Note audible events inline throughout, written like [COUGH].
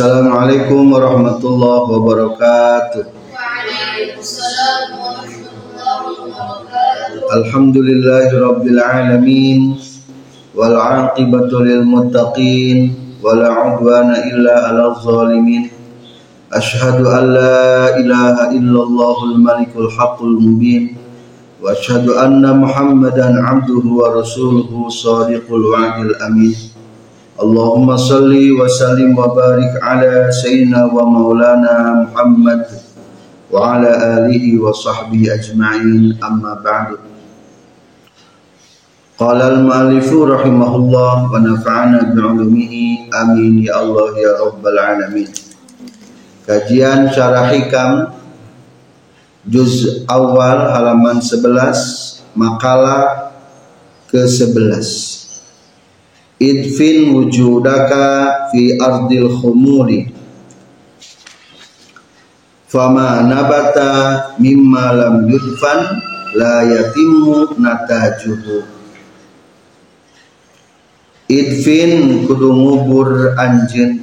Assalamualaikum warahmatullahi wabarakatuh. Alhamdulillahi rabbil alamin wal aqibatu lil muttaqin wala udwana illa 'alal zalimin. Ashhadu an la ilaha illallahul malikul haqqul mubin wa ashhadu anna Muhammadan 'abduhu wa rasuluhu shadiqul wa'dil amin. Allahumma salli wa sallim wa barik ala sayyidina wa maulana Muhammad wa ala alihi wa sahbihi ajma'in. Amma ba'du. Qala al-mu'allifu rahimahullah wa nafa'ana bi'ulumihi. Amin. Ya Allah ya rabbal alamin. Kajian syarah hikam juz awal halaman 11 makalah ke-11 idfin wujudaka fi ardil khumuri. Fama nabata mimma lam yudfan la yatimmu natajuhu. Idfin kudu ngubur anjeun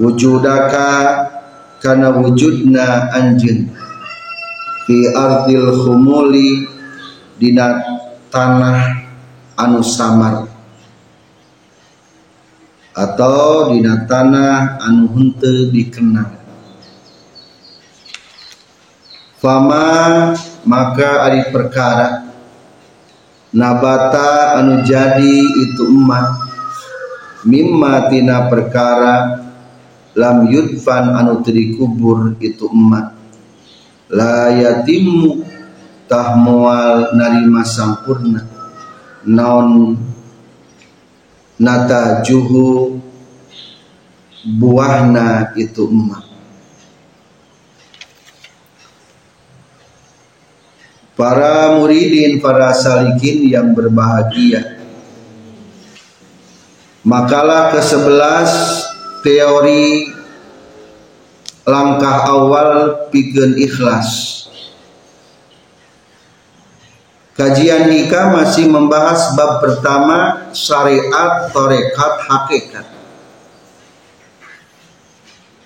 wujudaka kana wujudna anjeun fi ardil khumuli dina tanah anu samar atau dina tanah anu henteu dikenal fama maka ari perkara. Nabata anu jadi itu emak. Mimma tina perkara lam yudfan anu kubur itu emak. La yatimmu tah moal narima sampurna. Naon nata juhu buahna itu emak. Para muridin para salikin yang berbahagia. Makalah ke-11 teori langkah awal pikeun ikhlas Kajian nikah masih membahas bab pertama syariat torekat hakikat.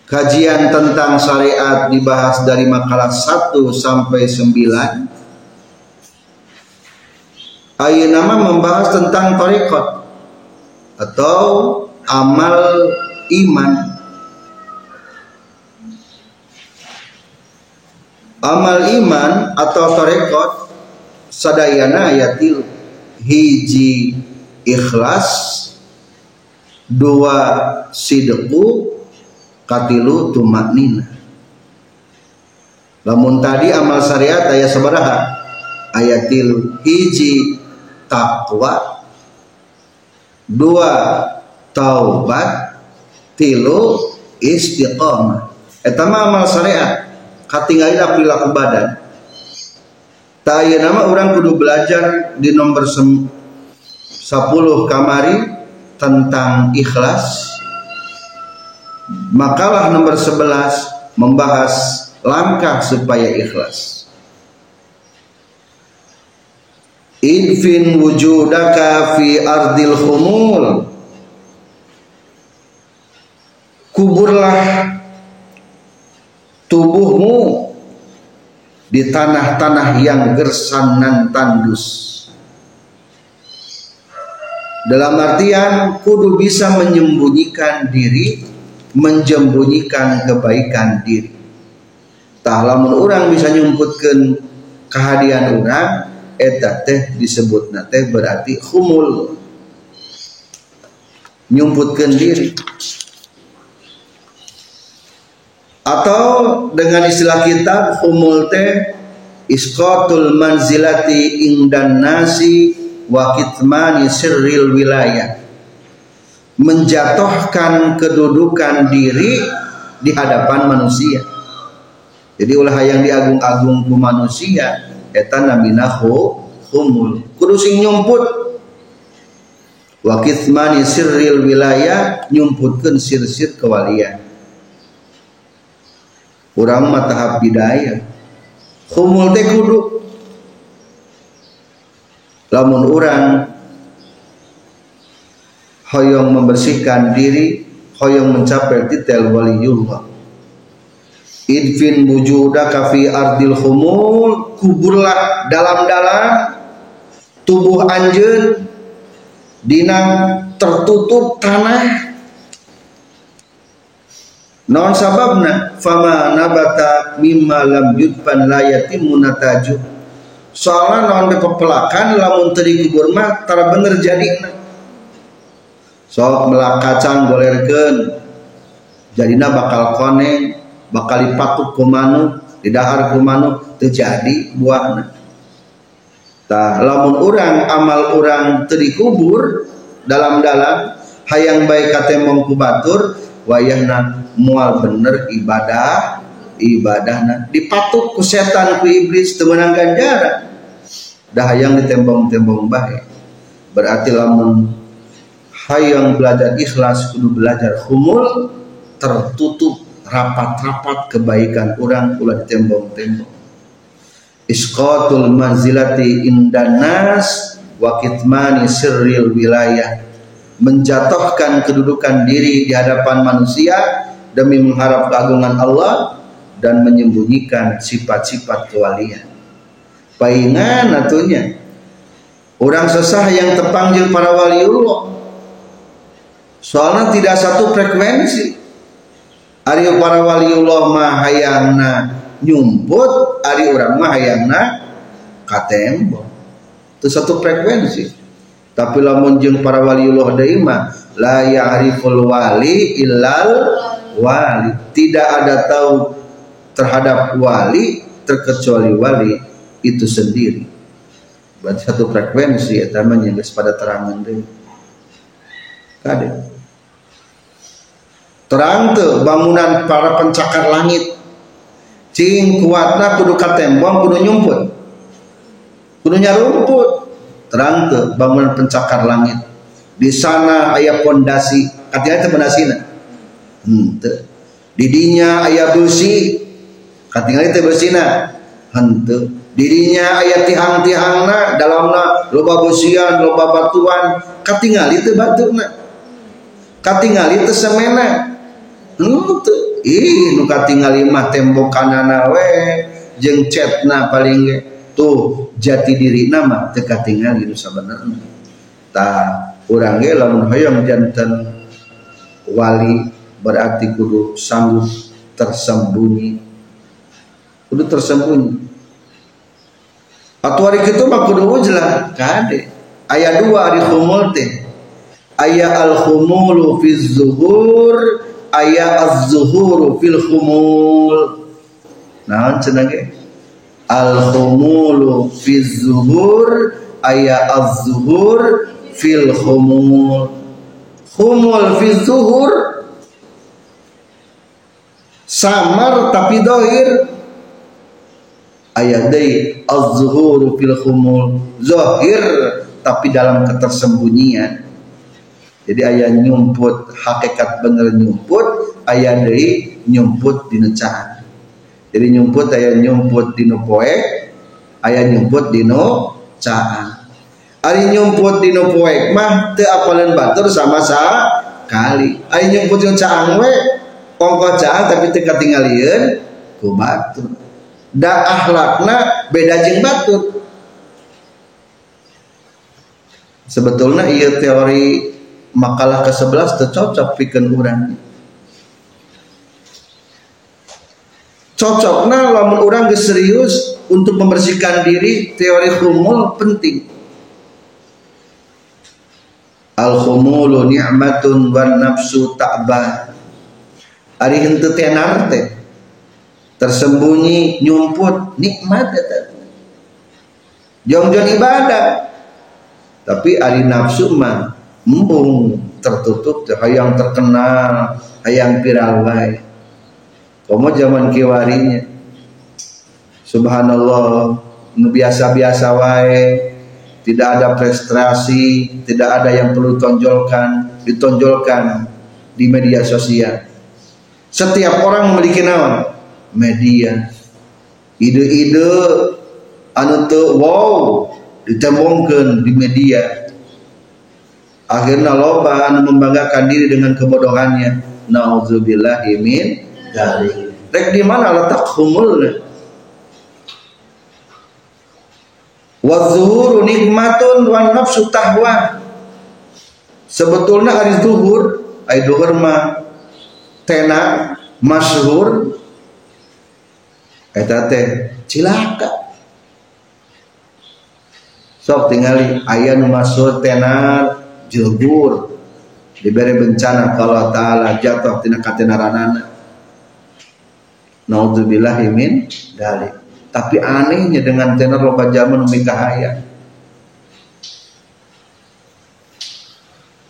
Kajian tentang syariat dibahas dari makalah 1 sampai 9. Ayo nama membahas tentang torekat atau amal iman. Amal iman atau torekot sadayana ayatil hiji ikhlas dua sidqu katilu tumaknina. Lamun tadi amal syariat ayat sabaraha ayatil hiji takwa dua taubat tilu istiqamah etama amal syariat katinggalina perilaku badan Taya nama orang kudu belajar di nomor 10 kamari tentang ikhlas. Makalah nomor 11 membahas langkah supaya ikhlas. Infin wujudaka fi ardil khumul. Kuburlah tubuhmu di tanah-tanah yang gersan dan tandus. Dalam artian kudu bisa menyembunyikan diri, menjembunyikan kebaikan diri. Tah lamun orang bisa nyumputkan kehadian orang, eta teh disebut teh berarti humul. Nyumputkan diri. atau dengan istilah kita humul teh iskotul manzilati ingdan nasi wa kitmani sirril wilayah. Menjatuhkan kedudukan diri di hadapan manusia. Jadi ulah yang diagung-agung ku manusia eta namina humul. Kudu sing nyumput. Wa kitmani sirril wilayah nyumputkeun sir-sir kewalian orang mah tahap bidaya humul teh kudu. Lamun orang hoyong membersihkan diri hoyong mencapai titel waliullah. Idfin wujudaka fi ardil khumul kuburlah dalam-dalam tubuh anjeun dina tertutup tanah non sababna fama nabata mimma lam yudfan la yatimmu nataju. Soalnya non pepelakan lamun teri kubur mah tara bener jadi. Sok melak kacang golerkeun. Jadina bakal koneng bakal dipatuk ku manuk di dahar ku manuk terjadi buahna. Tah lamun orang amal orang teri kubur dalam-dalam hayang baik katembong ku batur wayahna mual bener ibadah ibadahna. Dipatuk ku setan ku iblis temenang ganjaran dah yang ditembong-tembong baik berarti lamun hayang belajar ikhlas kudu belajar humul tertutup rapat-rapat kebaikan orang pula ditembong-tembong. Isqatul manzilati indanas wa kitmani sirril wilayah menjatuhkan kedudukan diri di hadapan manusia demi mengharap keagungan Allah dan menyembunyikan sifat-sifat kewalian. Paingan atunya. Orang sesah yang terpanggil para waliullah. Soalnya tidak satu frekuensi. Ari para waliullah mah hayangna nyumput, ari orang mah hayangna katembo. Itu satu frekuensi. Tapi lamun jeung para waliullah deui mah la ya'riful wali illal wali. Tidak ada tahu terhadap wali terkecuali wali itu sendiri. Berarti satu frekuensi ya namanya geus pada terangan deh kade. Terang tuh bangunan para pencakar langit. Cing kuatna kudu katembong kudu nyumput. Kudu nyarumput terang tuh bangunan pencakar langit. Di sana ayah pondasi. Katanya itu pondasina hente didinya ayah besi katingali teh besina hente dirinya ayah tihang-tihangna dalamna loba besian loba batuan. Katingali teh batuna katingali teh semena hente ih nu katingali mah tembokanana we. Jeung cetna paling tuh jati diri nama teu katingali nu sabenerna tah urang ge lamun hoyong janten wali berarti kudu sanggup tersembunyi. Kudu tersembunyi. Atau hari itu mah kudu ujlah kade. Ayat dua hari khumul teh. Ayat al khumulu fi zuhur ayat az zuhuru fil khumul. Nah cenah al khumulu fi zuhur ayat az zuhur fil khumul khumul fi zuhur samar tapi dohir. Ayat day az-zuhur fil khumul zahir tapi dalam ketersembunyian. Jadi ayat nyumput hakikat bener nyumput ayat day nyumput di necaan jadi nyumput ayat nyumput di poek ayat nyumput di caan Ari nyumput di poek mah teu apalan batur sama kali. Ari nyumput di caang we ongko caan tapi teka tinggalian ku batur. Da akhlakna beda jeng batur. Sebetulnya iya teori makalah ke-11 tercocok pikan urang cocoknya lamun orang serius untuk membersihkan diri teori khumul penting. Al khumulu ni'matun wan nafsu ta'bah. Ari henteu tenar tersembunyi nyumput nikmat eta. Jongjon ibadah. Tapi ari nafsu mah embung tertutup hayang terkenal hayang viral komo zaman kiwarinya. Subhanallah biasa-biasa wae. Tidak ada prestasi tidak ada yang perlu tonjolkan ditonjolkan di media sosial. Setiap orang memiliki naon? Media. Ide-ide anu teu wow ditembongkeun di media. Akhirnya loba anu membanggakan diri dengan kebodohannya. Naudzubillahi min dzalik rek di mana? Letak humulna wa zuhuru nikmatun wa nafsu tahwa. Sebetulnya hari zuhur hari zuhur mah tena masyhur. Eta teh cilaka. Sok tinggali aya nu masyhur jilbur diberi bencana kalau taala jatuh tina katenaranana naudzubillahi min dalik. Tapi anehnya dengan tenar loba zaman umi kahaya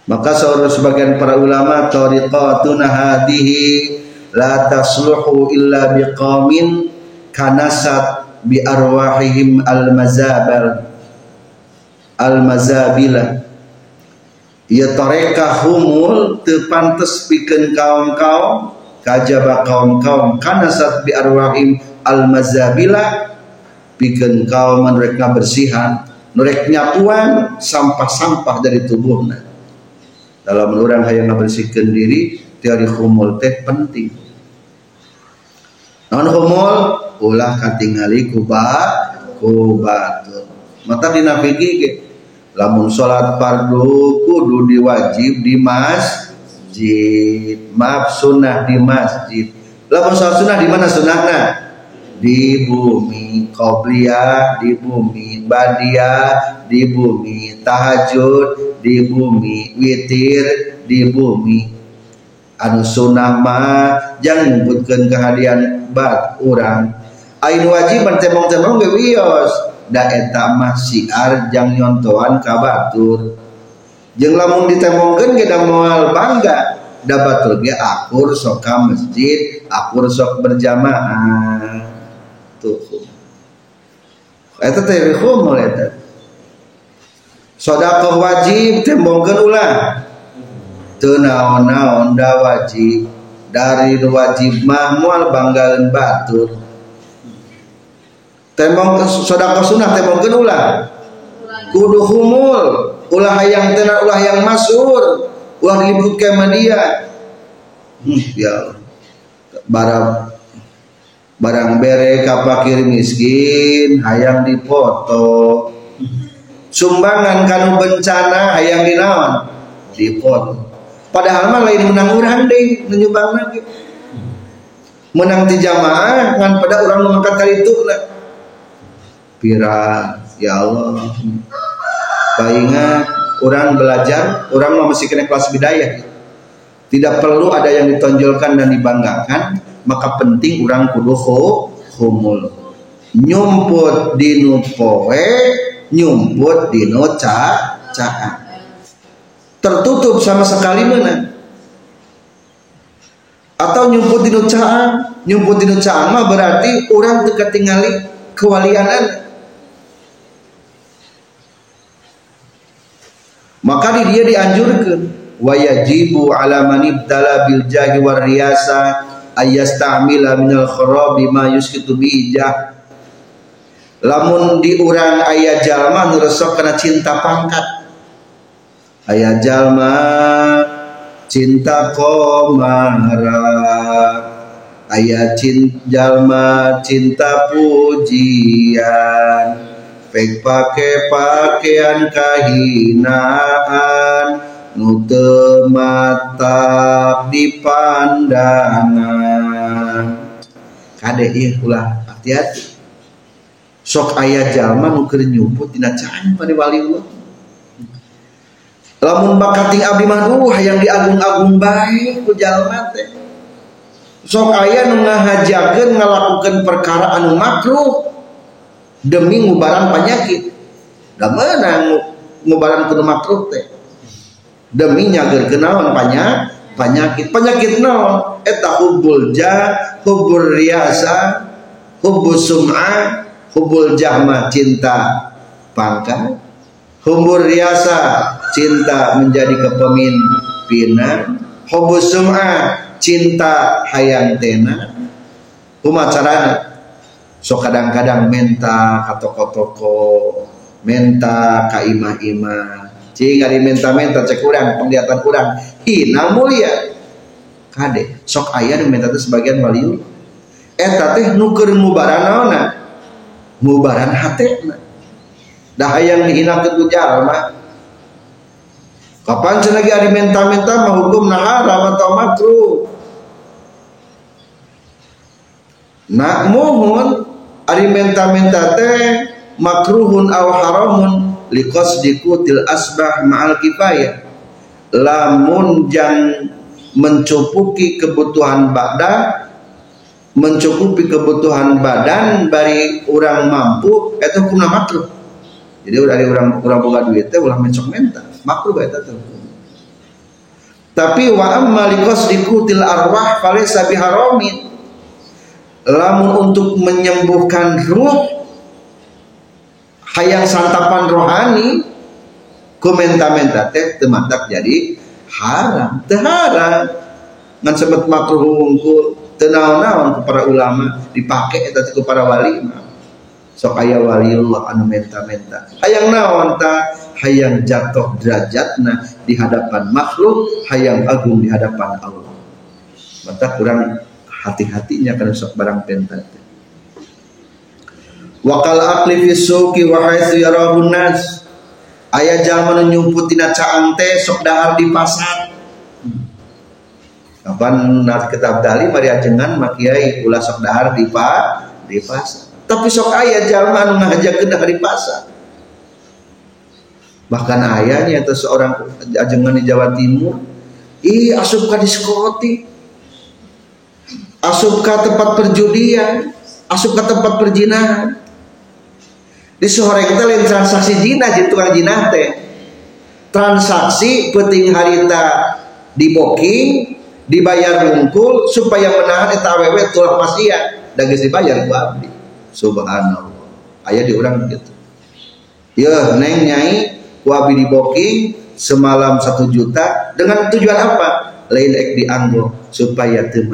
maka seorang sebagian para ulama tariqatuna hadihi la tasluhu illa biqamin kanasat bi arwahihim al mazabal al mazabila ya tareka humul tepantes pikeun kaum-kaum kajaba kaum-kaum kanasat bi arwahim al mazabila pikeun kaum mereka bersihan nurek nyapuan sampah-sampah dari tubuhna dalam orang hayang ngabersihkeun diri teori humul teh penting. Non humul ulah katingali kuba kubatun mata dina fikih lamun sholat fardu kudu diwajib di masjid. Maaf sunnah di masjid. Lamun sholat sunnah di mana sunnahnya? Di bumi qobliyah di bumi badiah di bumi tahajud di bumi witir di bumi anu sunnah mah jangan nyebutkan kehadiran bat orang. Ain wajib temong-temong wios da eta mah siar jang nyontoan ka jeung lamun ditemongkeun ge da moal bangga da batur ge akur sok ka masjid akur sok berjamaah. Tuh. Eta teh hukum eta. Sedekah wajib tembongkeun ulah. Teu naon-naon da wajib. Dari wajib mah moal banggaeun batur tembong sodako sunnah tembongkeun ulah. Kudu humul ulah yang tenar ulah yang masur ulah diliput ke media. Hmm, ya barang barang bere kapakir miskin hayang dipoto sumbangan kanu bencana hayang dinaon dipoto padahal mah lain menang urang deh menyumbang lagi menang di jamaah ngan pada orang mengangkat kali itu pira ya Allah ingat orang belajar orang mau masih kena kelas bidayah tidak perlu ada yang ditonjolkan dan dibanggakan maka penting orang kudu humul nyumput di nupoe nyumput di ca caa. Tertutup sama sekali mana? Atau nyumput di caa? Nyumput di caa mah berarti orang teka tinggali kewalianan maka di dia dianjurkan wa yajibu ala man ibtala bil jahi war riyasa ayastamila minal kharabi ma yuskitu bi lamun di urang aya jalma nu kena cinta pangkat. Aya jalma cinta komara. Aya cinta jalma cinta pujian pek pake pakaian kahinaan nute mata di pandangan. Kade iya ulah hati-hati. Sok ayah jalma nu nyumput dina can pada wali Allah lamun bakating abdi mah duh diagung-agung bae ku jalma teh. Sok aya nu ngahajakeun ngalakukeun perkara anu makruh demi ngubaran penyakit. Da mana ngubaran kudu makruh teh. Demi nyager kenaon banyak penyakit. Penyakit naon? Eta hubul jah hubul riasa hubul sum'ah hubul jahma cinta pangkat hubul riasa cinta menjadi kepemimpinan hubul sum'ah cinta hayang tena umacarana so kadang-kadang menta ka toko-toko menta ka imah-imah cing ari menta-menta cek urang penglihatan urang. Hina mulia. Kade sok aya nu menta teh sebagian waliul eta teh nuker mubaran naonna mubaran hatena dah hayang dihinakeun ku jalma kapan cenah ari menta-menta mah hukum haram atau makruh? Nak mohon ari menta-menta teh makruhun aw haramun liqasdi kutil asbah ma'al kifayah. Lamun jang mencukupi kebutuhan badan mencukupi kebutuhan badan bari orang mampu itu hukumna makruh. Jadi dari orang orang boga duit teh ulah mencok menta. Makruh eta teh. Tapi wa amma liqasdi kutil arwah falaysa biharamin lamun untuk menyembuhkan ruh hayang santapan rohani komenta-menta teh temantak jadi haram teh haram. Ngan sebut makruh tenau-naon ke para ulama dipakai eta ku para wali sok aya waliullah anu menta-menta. Hayang naon ta? Hayang jatuh derajatna di hadapan makhluk hayang agung di hadapan Allah. Maka kurang hati-hatinya kana sok barang penta Wakal akli fi suqi wa haitsu yarahun nas. Aya jalma nu nyumput tina caang sok dahar di pasar. Kapan nas kitab dali mari ajengan makiai ulah sok dahar di pa di pasar. Tapi sok aya jalma nu ngajakeun dahar di pasar. Bahkan ayahnya atau seorang ajengan di Jawa Timur, ih asup ka diskoti, asup ka tempat perjudian, asup ke tempat perjinahan. Di sore kita lain transaksi jina di tukang jina teh. Transaksi penting harita di booking dibayar wungkul supaya menahan eta awewe tulah masia dan geus dibayar ku abdi. Subhanallah. Aya di orang gitu ya neng nyai ku abdi di booking semalam satu juta dengan tujuan apa? Lain ek dianggo supaya teu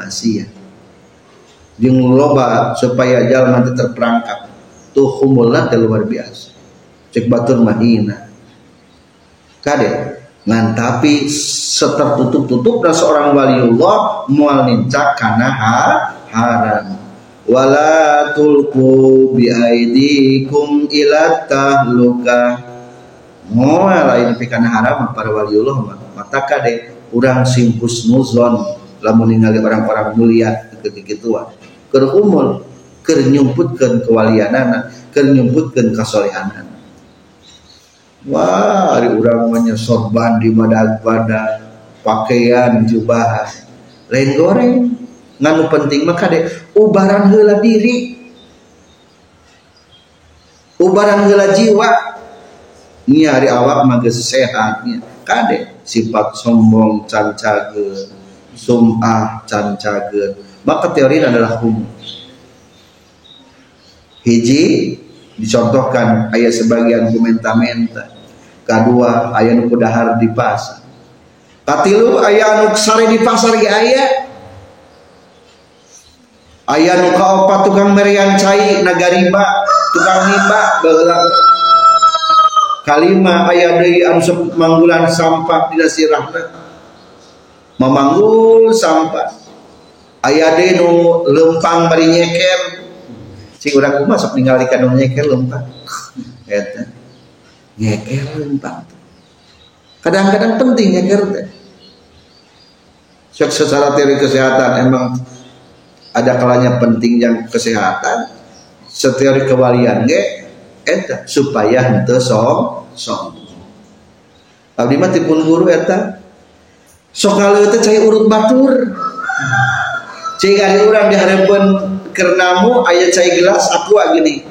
jeung loba supaya jalan nanti terperangkap. Tuh humulat luar biasa. Cek batur mahina kade ngan tapi setertutup-tutup dan seorang waliullah mual nincak karena ha, haram. Wala tulku bi aidikum ila tahluka. Moal lain pikana haram para waliullah mata kade urang simpus nuzon lamun ningali orang-orang mulia kekituan keur umul keur nyumputkeun kewalianana keur nyumputkeun wah ari urang mah sorban di madag pada pakaian jubah lain goreng nganu penting mah kade ubaran heula diri. Ubaran heula jiwa. Nya ari awak mah geus sehat kade sifat sombong cancageun sum'ah cancageun maka teori adalah hukum. Hiji dicontohkan ayat sebagian komenta-menta kedua ayat nu dahar di pasar. Katilu ayat nu sare di pasar ge aya. Ayat nu kaopat tukang merian cai nagariba tukang himba baheula kalima ayat deui anu manggulan sampah dina sirahna memanggul sampah ayat deui nu lempang bari nyeker. Si urang kumaha sok ningali ka nyeker lempang. [LAUGHS] Eta. Nyeker lempang. Kadang-kadang penting nyeker teh. Secara teori kesehatan emang ada kalanya penting yang kesehatan. Seteori kewalian ge eta supaya henteu som som abdi mah tipun guru eta. Sok teh cai urut batur cai ari urang dihareupeun kernamu ayat cai gelas aku gini.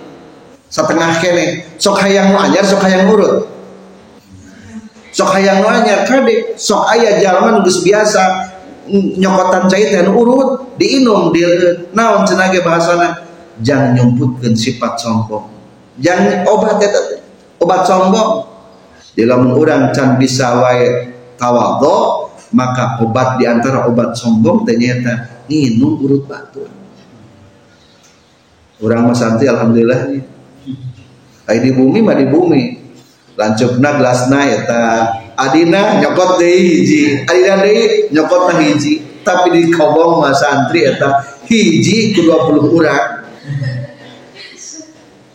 Setengah kene. Sok hayang nu anyar sok hayang urut. Sok hayang nu anyar kade sok ayat jalan geus biasa. Nyokotan cai teh urut. Diinum di naon cenah ge bahasana? Jangan nyumputkeun sifat sombong. Jangan obat eta obat sombong. Di lamun urang can bisa wae tawadhu maka obat di antara obat sombong ternyata nginum urut batur orang mah santai alhamdulillah. Nih di bumi mah di bumi. Lancupna gelasna eta Adina nyokot deui hiji. Adina deui nyokot na hiji. Tapi di kobong mah santri eta hiji ku 20 urang.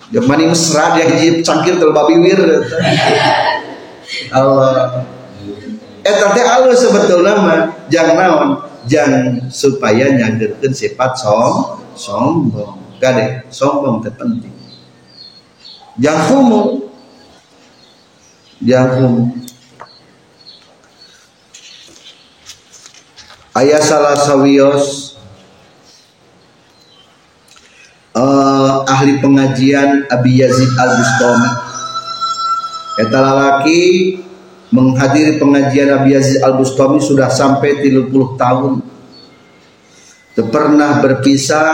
Jamani mesra dia hiji cangkir tel babiwir [LAUGHS] Allah eta teh alus sebetulna mah jang naon? Jang supaya nyagerkeun sifat som sombong. Gade sombong teh penting. Jang humum jang humum ayah salah sawios uh, ahli pengajian Abi Yazid Al Bustami Eta lalaki menghadiri pengajian Abi Yazid Al Bustami sudah sampai 30 tahun. Pernah berpisah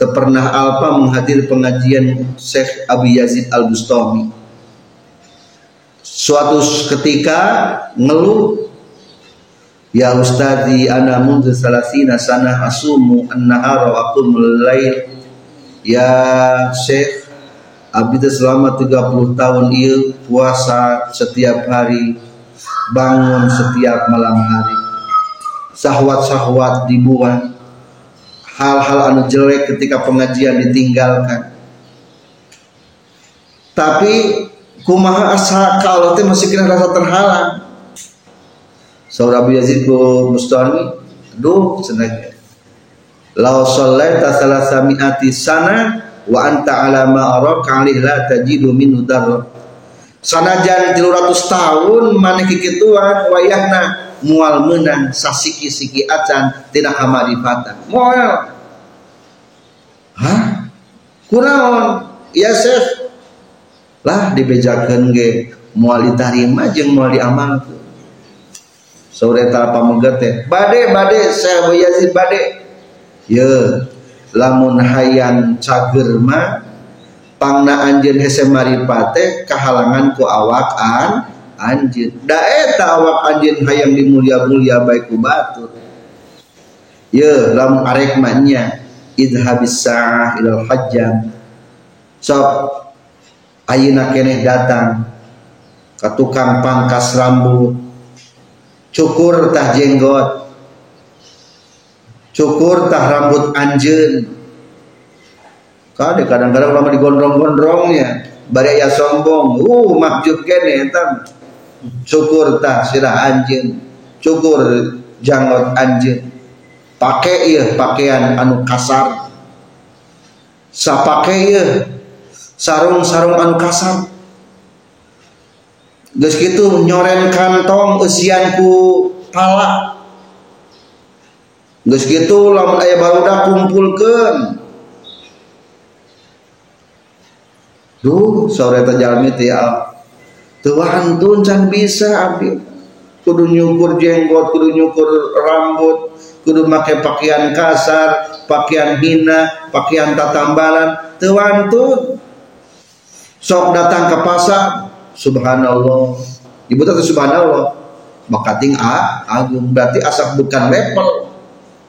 pernah alpa menghadiri pengajian Syekh Abi Yazid Al Bustami suatu ketika ngeluh Ya Ustadi ana mundu salasina sana asumu an-nahara wa Ya Syekh Abdi selama 30 tahun ia puasa setiap hari bangun setiap malam hari. Sahwat-sahwat dibuang hal-hal anu jelek ketika pengajian ditinggalkan. Tapi kumaha asa kalau teh masih kena rasa terhalang. Saudara Abu Yazid ku Mustami duh sengaja Lau sallaita salasa mi'ati sana wa anta ala ma araka alih la tajidu darra sanajan 300 tahun maneh kikituan wayahna mual menang sasiki-siki acan tina hamarifatan moal hah? Kunaon ya Syekh lah dibejakeun ge mual ditarima jeung mual diamalkeun sore tara pameget teh bade bade saya Yazid bade. Ye lamun hayang cager mah pangna anjeun hese maripate kahalangan ku awak an anjeun. Da eta awak anjeun hayang dimulia-mulia baik ku batur ye lamun arek mah nya idhabis sa'ah ilal hajjam. Sok ayeuna keneh datang ka tukang pangkas rambut. Cukur tah jenggot. Cukur tah rambut anjen kade kadang-kadang lama digondrong-gondrongnya. Bari ya sombong. Uh makjub kene tam cukur tah sirah anjen cukur janggot anjen pakai iya pakaian anu kasar. Sapake iya sarung-sarung anu kasar. Geus kitu nyoren kantong usianku pala. Geus kitu lamun aya barudak kumpulkeun. Duh, sore teh jalmi teh ya. Teu wantun can bisa abdi. Kudu nyukur jenggot, kudu nyukur rambut, kudu make pakaian kasar, pakaian hina, pakaian tatambalan, teu wantun. Sok datang ke pasar, subhanallah ibu tadi subhanallah maka ting a agung berarti asap bukan level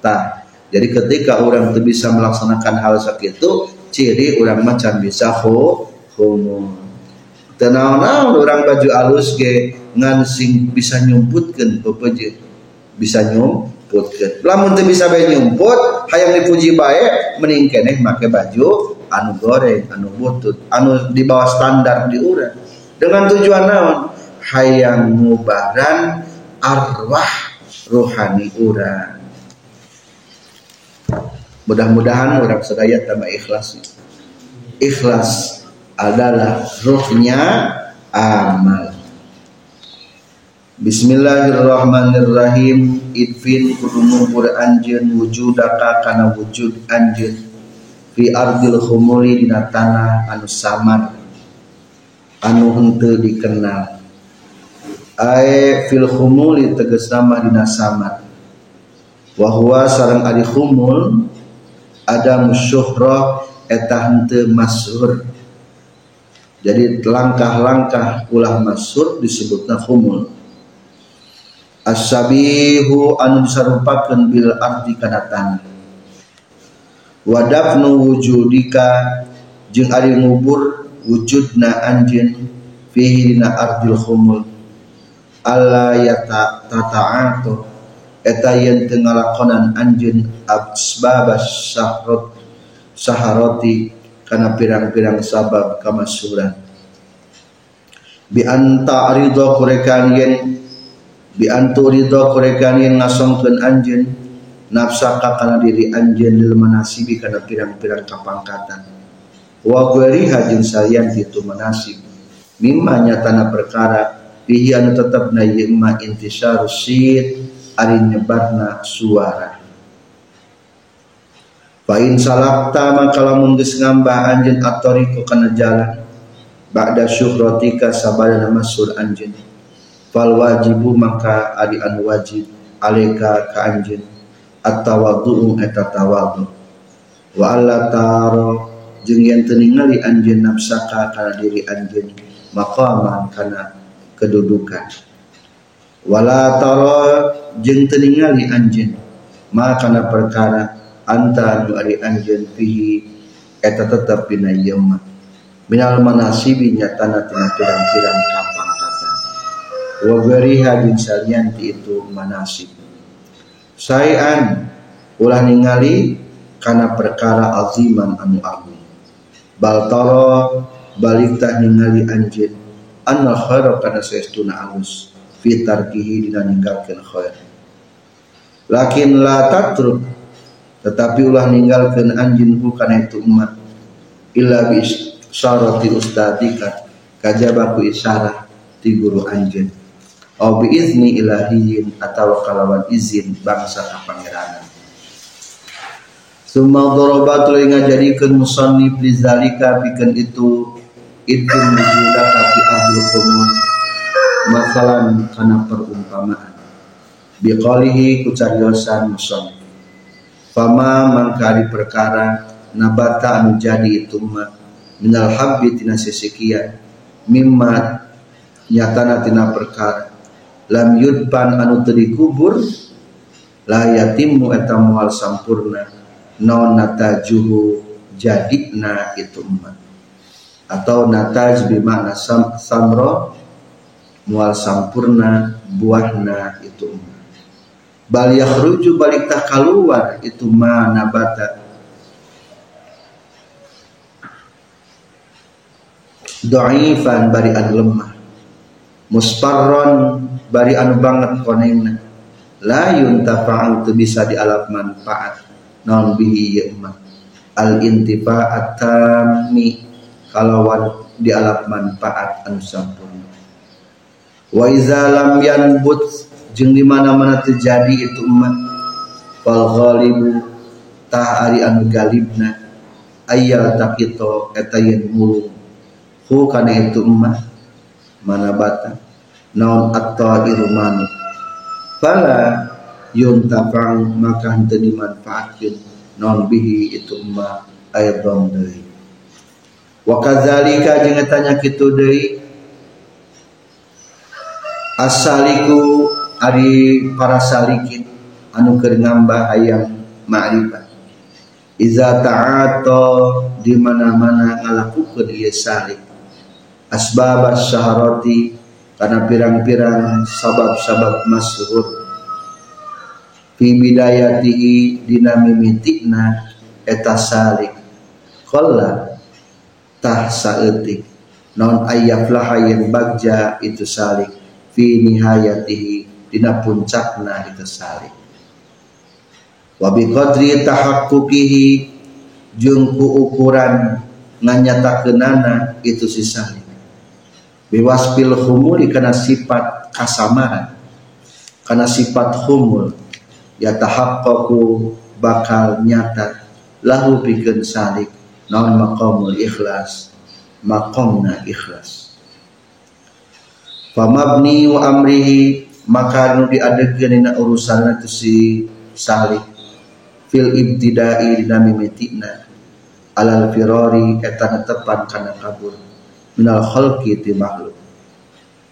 nah jadi ketika orang itu bisa melaksanakan hal seperti itu ciri orang macam bisa ho homo tenang orang baju alus ke ngan sing bisa nyumputkan pepeje bisa nyumputkan lamun teu bisa bae nyumput hayang dipuji bae mending keneh make baju anu goreng anu butut anu di bawah standar di dengan tujuan naon? Hayang ngubaran arwah rohani orang mudah-mudahan orang sedaya tambah ikhlas. Ikhlas adalah rohnya amal. Bismillahirrahmanirrahim. Idfin kudu ngumpur anjeun wujudaka kana wujud anjeun. Fi ardil khumuli dina tanah anu samar anu henteu dikenal. Ae fil khumuli tegas nama dina samad wa huwa sareng ari khumul ada musyuhrah eta henteu masyhur jadi langkah-langkah ulah masyhur disebutna khumul as-sabihu anu disarupakeun bil ardi kana tanah wadafnu wujudika jeung ari ngubur wujudna anjeun fihi dina ardil khumul alla yata tata'atu. Eta yen teu ngalakonan anjeun asbabas sahrot saharoti kana pirang-pirang sabab kamasuran bi anta arido kurekan yen bi antu ridho kurekan yen ngasongkeun anjeun nafsaka kana diri anjeun lil manasibi kana pirang-pirang kapangkatan. Wa gueriha jeung salian itu manasib. Mimma nyatana perkara fihi anu tetepna ieu ma intisarus sid ari nyebarna suara Pain salakta maka lamun geus ngambah anjeun atoriku kana jalan. Ba'da syuhratika sabada masur anjeun. Fal wajibu maka ari anu wajib aleka ka anjeun. At-tawadhu eta tawadhu wa alla taro jeung yen teu ningali anjeun nafsaka kana diri anjeun maqaman kana kedudukan. Wala taro jeung teu ningali anjeun ma kana perkara anta anu ari anjeun fihi eta tetep dina ieu minal manasibi nyatana tina pirang-pirang kapangkatan. Wa gariha jeung salian ti itu manasib. Sayan ulah ningali kana perkara aziman anu agung. Bal tara balik tah ningali anjeun anna khaira kana saestuna alus fi tarkihi dina ninggalkeun khair. Lakin la tatruk tetapi ulah ninggalkeun anjeun ku kana itu umat. Illa bi syarati ustadika. Kajaba ku isyarah ti guru anjeun au bi izni ilahiyin atau kalawan izin bangsa kapangeranan Summa dorobat lo ngajadikeun musannif lizalika pikeun itu itu mujudaka fi ahlul qumur masalan kana perumpamaan. Biqalihi kucariosan musannif fama mangkari perkara nabata anu jadi itu mah. Minal habbi tina sesekian mimma nyatana tina perkara. Lam yudban anu teu dikubur la yatimmu eta moal sampurna. Non natajuhu jadina itu mah. Atau nataj bimana sam, samro mual sampurna buahna itu bal yakhruju balik tak keluar itu ma nabata dhaifan bari anu lemah. Musparron bari anu banget konengna la yuntafa'u tu bisa dialap manfaat. Non bihi yema al intifa'at tammi. Kalawan dialap manfaat anu sampurna wa iza lam yanbut jeung di mana-mana terjadi itu umat fal ghalibu tah ari anu galibna. Ayya takito eta mulung. Hu kana itu umat mana bata. Naon at-ta'iru manu. Fala yuntafang maka henteu dimanfaatkeun. Non bihi itu umat ayadon deui. Wa kadzalika jeung tanya kitu deui. Asaliku ari para salikin anu keur ngambah hayang ma'rifat. Iza ta'ata di mana-mana ngalakukeun ieu salik. Asbab syaharati karena pirang-pirang sabab-sabab masyhur fi bidayatihi dina mimitikna eta salik. Qalla tah saeutik. Non ayyaflaha yang bagja itu salik. Fi nihayatihi dina puncakna itu salik. Wa bi qadri tahaqquqihi jeung ku ukuran nganyatakeunana itu si salik. Biwaspil humuli kana sifat kasamaran. Kana sifat humul ya tahaqqaqu bakal nyata lahu pikeun salik. Naon maqamul ikhlas? Maqamna ikhlas. Famabni wa amrihi maka nu diadegeun dina urusan itu si salik. Fil ibtidai dina mimitina alal firari eta netepan kana kabur. Minal khalqi ti makhluk.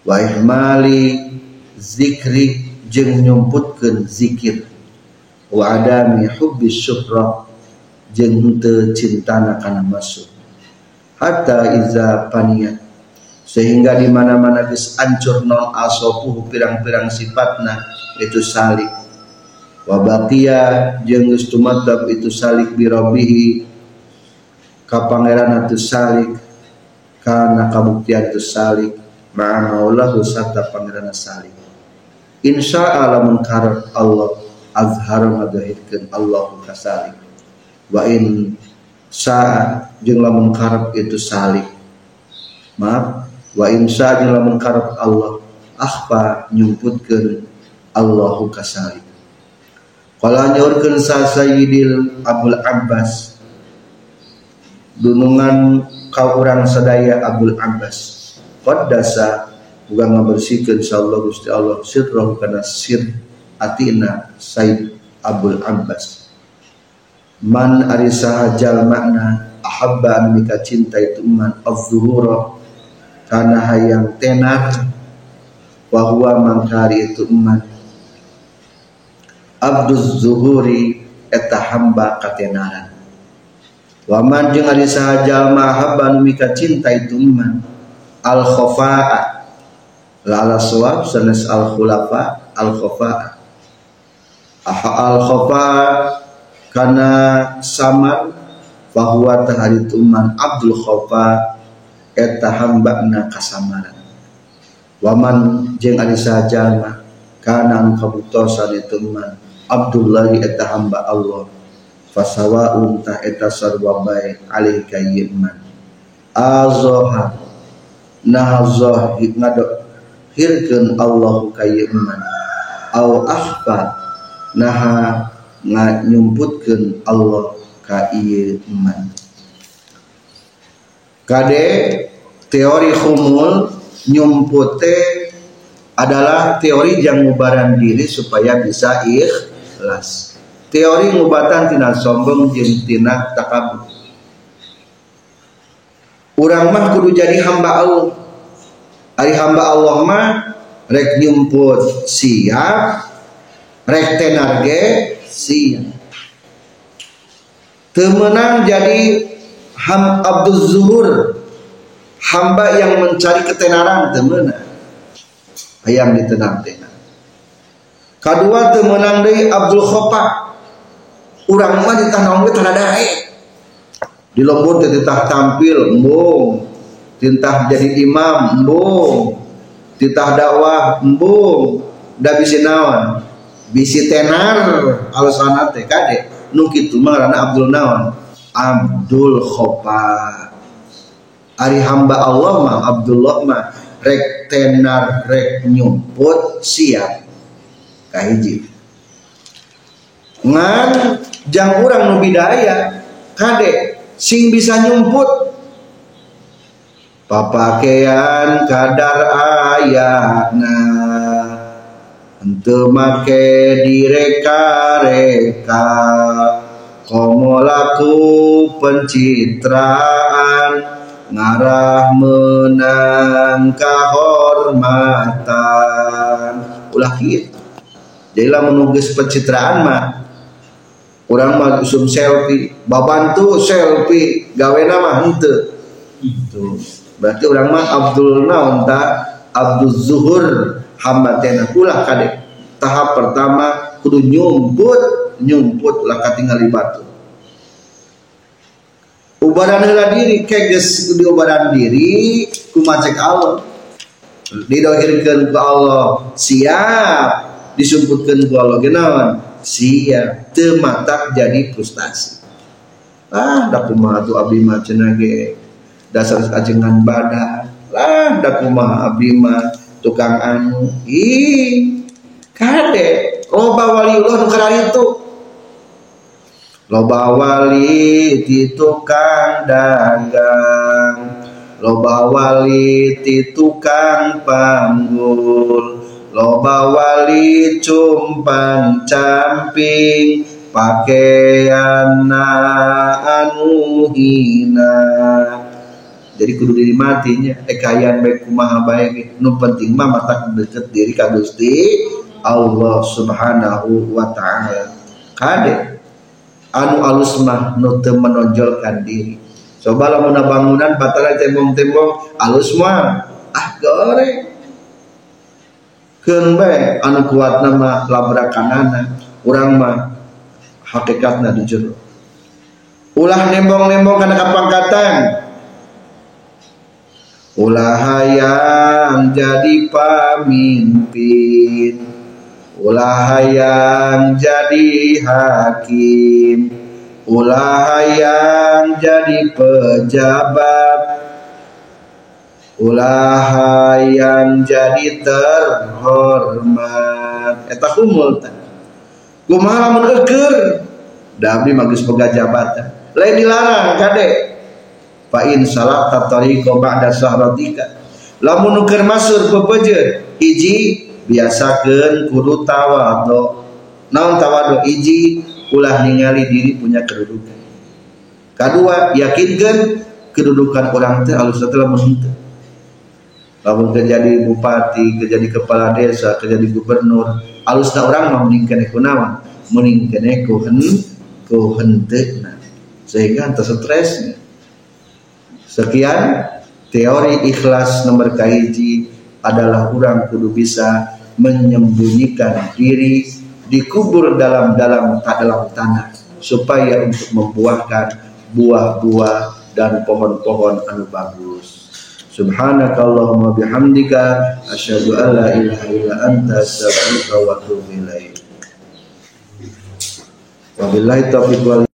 Wa ihmali zikri jeung nyumputkeun zikir. Wa adami hubbi syukrah jeung teu cintana kana masuk. Hatta iza paniyat sehingga di mana-mana geus ancur non asopuh pirang-pirang sifatna itu salik. Wa baqiya jeung geus tumatab itu salik bi rabbihi ka pangeran itu salik kana kabuktian itu salik ma'a maulahu sarta pangeran salik. Insya Allah mengkarep Allah azhar ngadahirkeun Allah kasalik wa in sa jeung lamun itu salik. Maaf wa insya lamun karep Allah akhfa nyumputkeun Allahu kasalik Kala nyaurkeun sa Sayyidil Abdul Abbas. Dunungan ka urang sadaya Abdul Abbas. Qaddasa uga ngabersihkeun insyaallah Gusti Allah sirrahu kana sir atina Sayyid Abdul Abbas. Man arisaha jal makna ahabba anu mika cinta itu man az-zuhura kana hayang tenar wa huwa mangkari itu man abduz zuhuri eta hamba katenaran. Wa man jeung ari saha jalma habba anu mika cinta itu man al khafaa la ala suwab sanes al khulafa al khafaa al khafaa kana samar bahwa tahari tuman abdul khofa eta hamba na kasamaran. Waman jeung ari saja mah kana kabutosan itu man Abdullahi eta hamba Allah. Fasawa unta eta sarwa bae alih kayyiman azoha nah zohi ngado hirkeun Allah kayyiman au ahfa naha nyumputkeun Allah ka ieu kade teori humul nyumpute adalah teori yang ngubaran diri supaya bisa ikhlas. Teori ngubatan tina sombong jeung tina takabur. Urang mah kudu jadi hamba Allah. Ari hamba Allah mah rek nyumput siap rek tenar ge siap. Temenang jadi ham Abdul Zuhur hamba yang mencari ketenaran temenang. Ayam ditenang-tenang kedua temenang dari Abdul Khopak urang mah ditanong we tanah di lembur titah tampil embung tintah jadi imam embung titah dakwah embung da bisi naon? Bisi tenar alasan teh kade. Nu kitu mah Abdul naon Abdul Khopa Ari hamba Allah mah Abdullah mah rek tenar rek nyumput siap. Kahiji ngan jang urang nu bidaya kade sing bisa nyumput. Papakean kadar ayana ente make direka-reka komo laku pencitraan ngarah menang kehormatan. Ulah gitu jadilah menugis pencitraan mah. Orang mah usum selfie babantu selfie gawe nama hente itu berarti orang mah Abdul naon Abdul Zuhur hamba tena ulah kade. Tahap pertama kudu nyumput nyumput lah katingali batu. Ubaran heula diri keges di ubaran diri kumacek Allah didohirkeun ku Allah siap. Disumputkeun ku Allah genawan siap. Teu matak jadi frustasi. Ah da kumaha tuh abdi mah ge. Dasar ajengan badan. Lah da kumaha abdi tukang anu. Ih kade loba waliullah nu itu loba wali di tukang dagang. Loba wali di tukang panggul. Loba wali cumpan camping. Pakaian anu hina. Jadi kudu diri matinya ekayan baik kumaha baik nu penting mah mata deket diri ka Gusti Allah Subhanahu wa taala. Kade anu alus mah nu menonjolkan diri. Coba lamun bangunan batara tembong-tembong alus mah. Ah goreng keun bae anu kuat nama labrakanana. Urang mah hakikatna di jero ulah nembong-nembong kana kapangkatan. Ulah hayang jadi pamimpin ulah hayang jadi hakim. Ulah hayang jadi pejabat. Ulah hayang jadi terhormat. Eta kumul kumaha lamun abdi magis boga jabatan. Lain dilarang kade. Fa in salat tariqa ba'da sahratika lamun keur masur pepejeun hiji biasakeun kudu tawadu. Naon tawadu? Hiji ulah ningali diri punya kedudukan. Kedua yakinkan kedudukan orang teh alus setelah menentu lamun terjadi bupati terjadi kepala desa terjadi gubernur alus orang mau meningkan naon? Meningkan ku hen ku sehingga anta stresnya sekian teori ikhlas nomor kahiji adalah orang kudu bisa menyembunyikan diri dikubur dalam dalam dalam tanah supaya untuk membuahkan buah-buah dan pohon-pohon anu bagus. Subhanakallahumma bihamdika asyhadu an la ilaha illa anta astaghfiruka wa atubu ilaik. Wabillahi taufiq wal